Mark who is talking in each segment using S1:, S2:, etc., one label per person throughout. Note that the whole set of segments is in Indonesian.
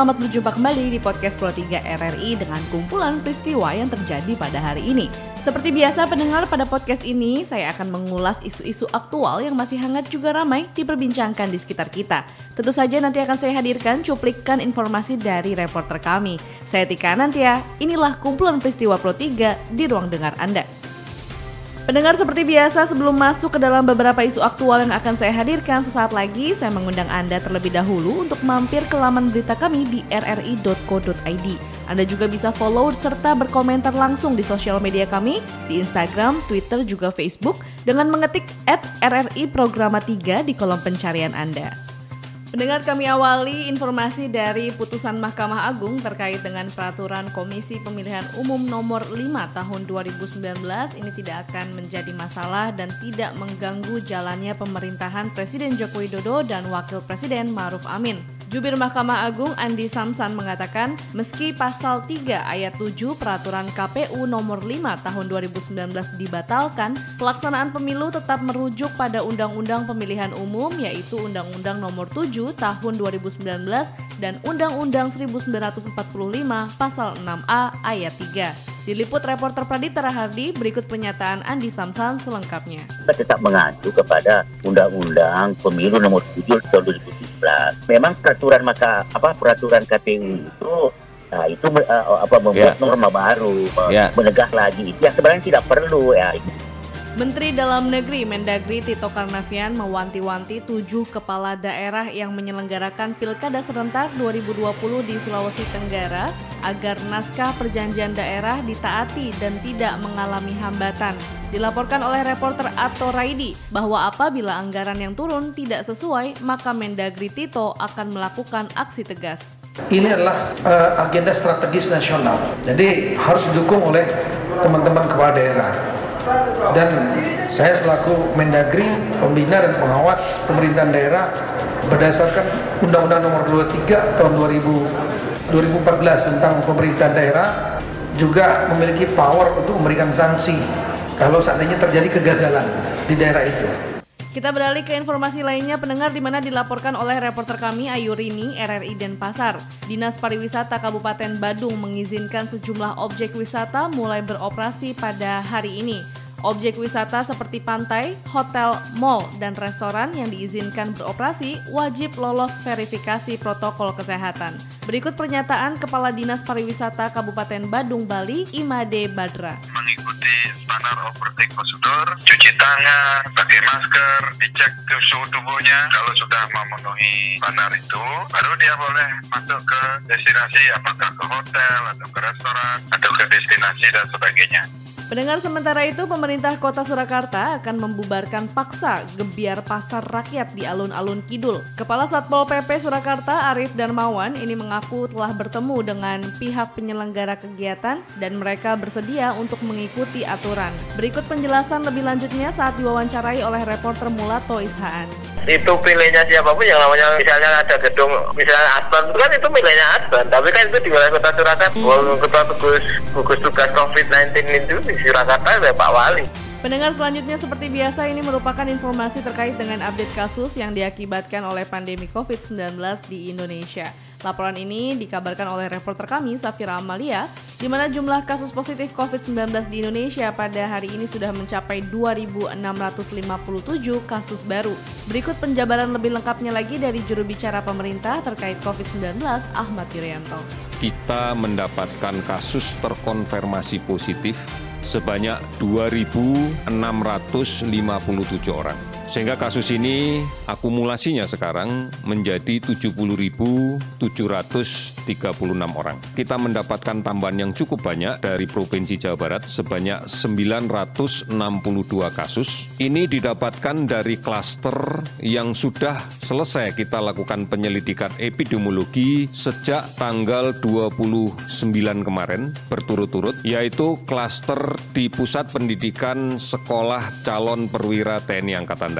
S1: Selamat berjumpa kembali di podcast Pro 3 RRI dengan kumpulan peristiwa yang terjadi pada hari ini. Seperti biasa pendengar pada podcast ini, saya akan mengulas isu-isu aktual yang masih hangat juga ramai diperbincangkan di sekitar kita. Tentu saja nanti akan saya hadirkan cuplikan informasi dari reporter kami. Saya Tika Nantia, inilah kumpulan peristiwa Pro 3 di ruang dengar Anda. Pendengar seperti biasa sebelum masuk ke dalam beberapa isu aktual yang akan saya hadirkan sesaat lagi, saya mengundang Anda terlebih dahulu untuk mampir ke laman berita kami di rri.co.id. Anda juga bisa follow serta berkomentar langsung di sosial media kami di Instagram, Twitter, juga Facebook dengan mengetik RRI Programa 3 di kolom pencarian Anda. Pendengar kami awali informasi dari putusan Mahkamah Agung terkait dengan peraturan Komisi Pemilihan Umum nomor 5 tahun 2019 ini tidak akan menjadi masalah dan tidak mengganggu jalannya pemerintahan Presiden Joko Widodo dan Wakil Presiden Maruf Amin. Jubir Mahkamah Agung Andi Samsan mengatakan, meski pasal 3 ayat 7 peraturan KPU nomor 5 tahun 2019 dibatalkan, pelaksanaan pemilu tetap merujuk pada Undang-Undang Pemilihan Umum yaitu Undang-Undang nomor 7 tahun 2019 dan Undang-Undang 1945 pasal 6A ayat 3. Diliput reporter Pradita Rahardi, berikut pernyataan Andi Samsan selengkapnya.
S2: Kita tetap mengacu kepada Undang-Undang Pemilu nomor 7 tahun 2017 Memang peraturan maka apa peraturan KPU itu Nah, itu uh, apa membuat yeah. norma baru, yeah. menegah lagi. Itu yang sebenarnya tidak perlu ya.
S1: Menteri Dalam Negeri Mendagri Tito Karnavian mewanti-wanti tujuh kepala daerah yang menyelenggarakan Pilkada Serentak 2020 di Sulawesi Tenggara agar naskah perjanjian daerah ditaati dan tidak mengalami hambatan. Dilaporkan oleh reporter Ato Raidi bahwa apabila anggaran yang turun tidak sesuai, maka Mendagri Tito akan melakukan aksi tegas.
S3: Ini adalah uh, agenda strategis nasional, jadi harus didukung oleh teman-teman kepala daerah. Dan saya selaku Mendagri, pembina dan pengawas pemerintahan daerah berdasarkan Undang-Undang Nomor 23 tahun 2000, 2014 tentang pemerintahan daerah juga memiliki power untuk memberikan sanksi kalau seandainya terjadi kegagalan di daerah itu.
S1: Kita beralih ke informasi lainnya, pendengar di mana dilaporkan oleh reporter kami Ayu Rini, RRI Denpasar. Dinas Pariwisata Kabupaten Badung mengizinkan sejumlah objek wisata mulai beroperasi pada hari ini. Objek wisata seperti pantai, hotel, mall, dan restoran yang diizinkan beroperasi wajib lolos verifikasi protokol kesehatan. Berikut pernyataan Kepala Dinas Pariwisata Kabupaten Badung, Bali, Imade Badra.
S4: Mengikuti standar operating procedure, cuci tangan, pakai masker, dicek suhu tubuhnya. Kalau sudah memenuhi standar itu, baru dia boleh masuk ke destinasi apakah ke hotel atau ke restoran atau ke destinasi dan sebagainya.
S1: Pendengar sementara itu, pemerintah kota Surakarta akan membubarkan paksa gebiar pasar rakyat di alun-alun Kidul. Kepala Satpol PP Surakarta Arif Darmawan ini mengaku telah bertemu dengan pihak penyelenggara kegiatan dan mereka bersedia untuk mengikuti aturan. Berikut penjelasan lebih lanjutnya saat diwawancarai oleh reporter Mulato Ishaan.
S5: Itu pilihnya siapa pun yang namanya misalnya ada gedung misalnya Asban itu kan itu milihnya Asban tapi kan itu di wilayah kota Surakarta hmm. ketua tugas gugus tugas COVID-19 itu Surakarta ada Pak Wali.
S1: Pendengar selanjutnya seperti biasa ini merupakan informasi terkait dengan update kasus yang diakibatkan oleh pandemi COVID-19 di Indonesia. Laporan ini dikabarkan oleh reporter kami Safira Amalia, di mana jumlah kasus positif COVID-19 di Indonesia pada hari ini sudah mencapai 2.657 kasus baru. Berikut penjabaran lebih lengkapnya lagi dari juru bicara pemerintah terkait COVID-19, Ahmad Yuryanto.
S6: Kita mendapatkan kasus terkonfirmasi positif sebanyak 2.657 orang. Sehingga kasus ini akumulasinya sekarang menjadi 70.736 orang. Kita mendapatkan tambahan yang cukup banyak dari Provinsi Jawa Barat sebanyak 962 kasus. Ini didapatkan dari klaster yang sudah selesai kita lakukan penyelidikan epidemiologi sejak tanggal 29 kemarin berturut-turut yaitu klaster di Pusat Pendidikan Sekolah Calon Perwira TNI Angkatan Darat.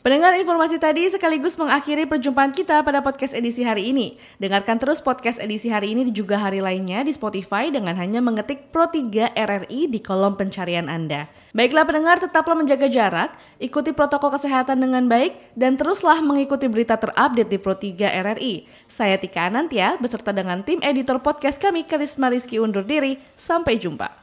S1: Pendengar informasi tadi sekaligus mengakhiri perjumpaan kita pada podcast edisi hari ini. Dengarkan terus podcast edisi hari ini di juga hari lainnya di Spotify dengan hanya mengetik Pro 3 RRI di kolom pencarian Anda. Baiklah pendengar, tetaplah menjaga jarak, ikuti protokol kesehatan dengan baik, dan teruslah mengikuti berita terupdate di Pro 3 RRI. Saya Tika Anantia beserta dengan tim editor podcast kami Karisma Rizky undur diri. Sampai jumpa.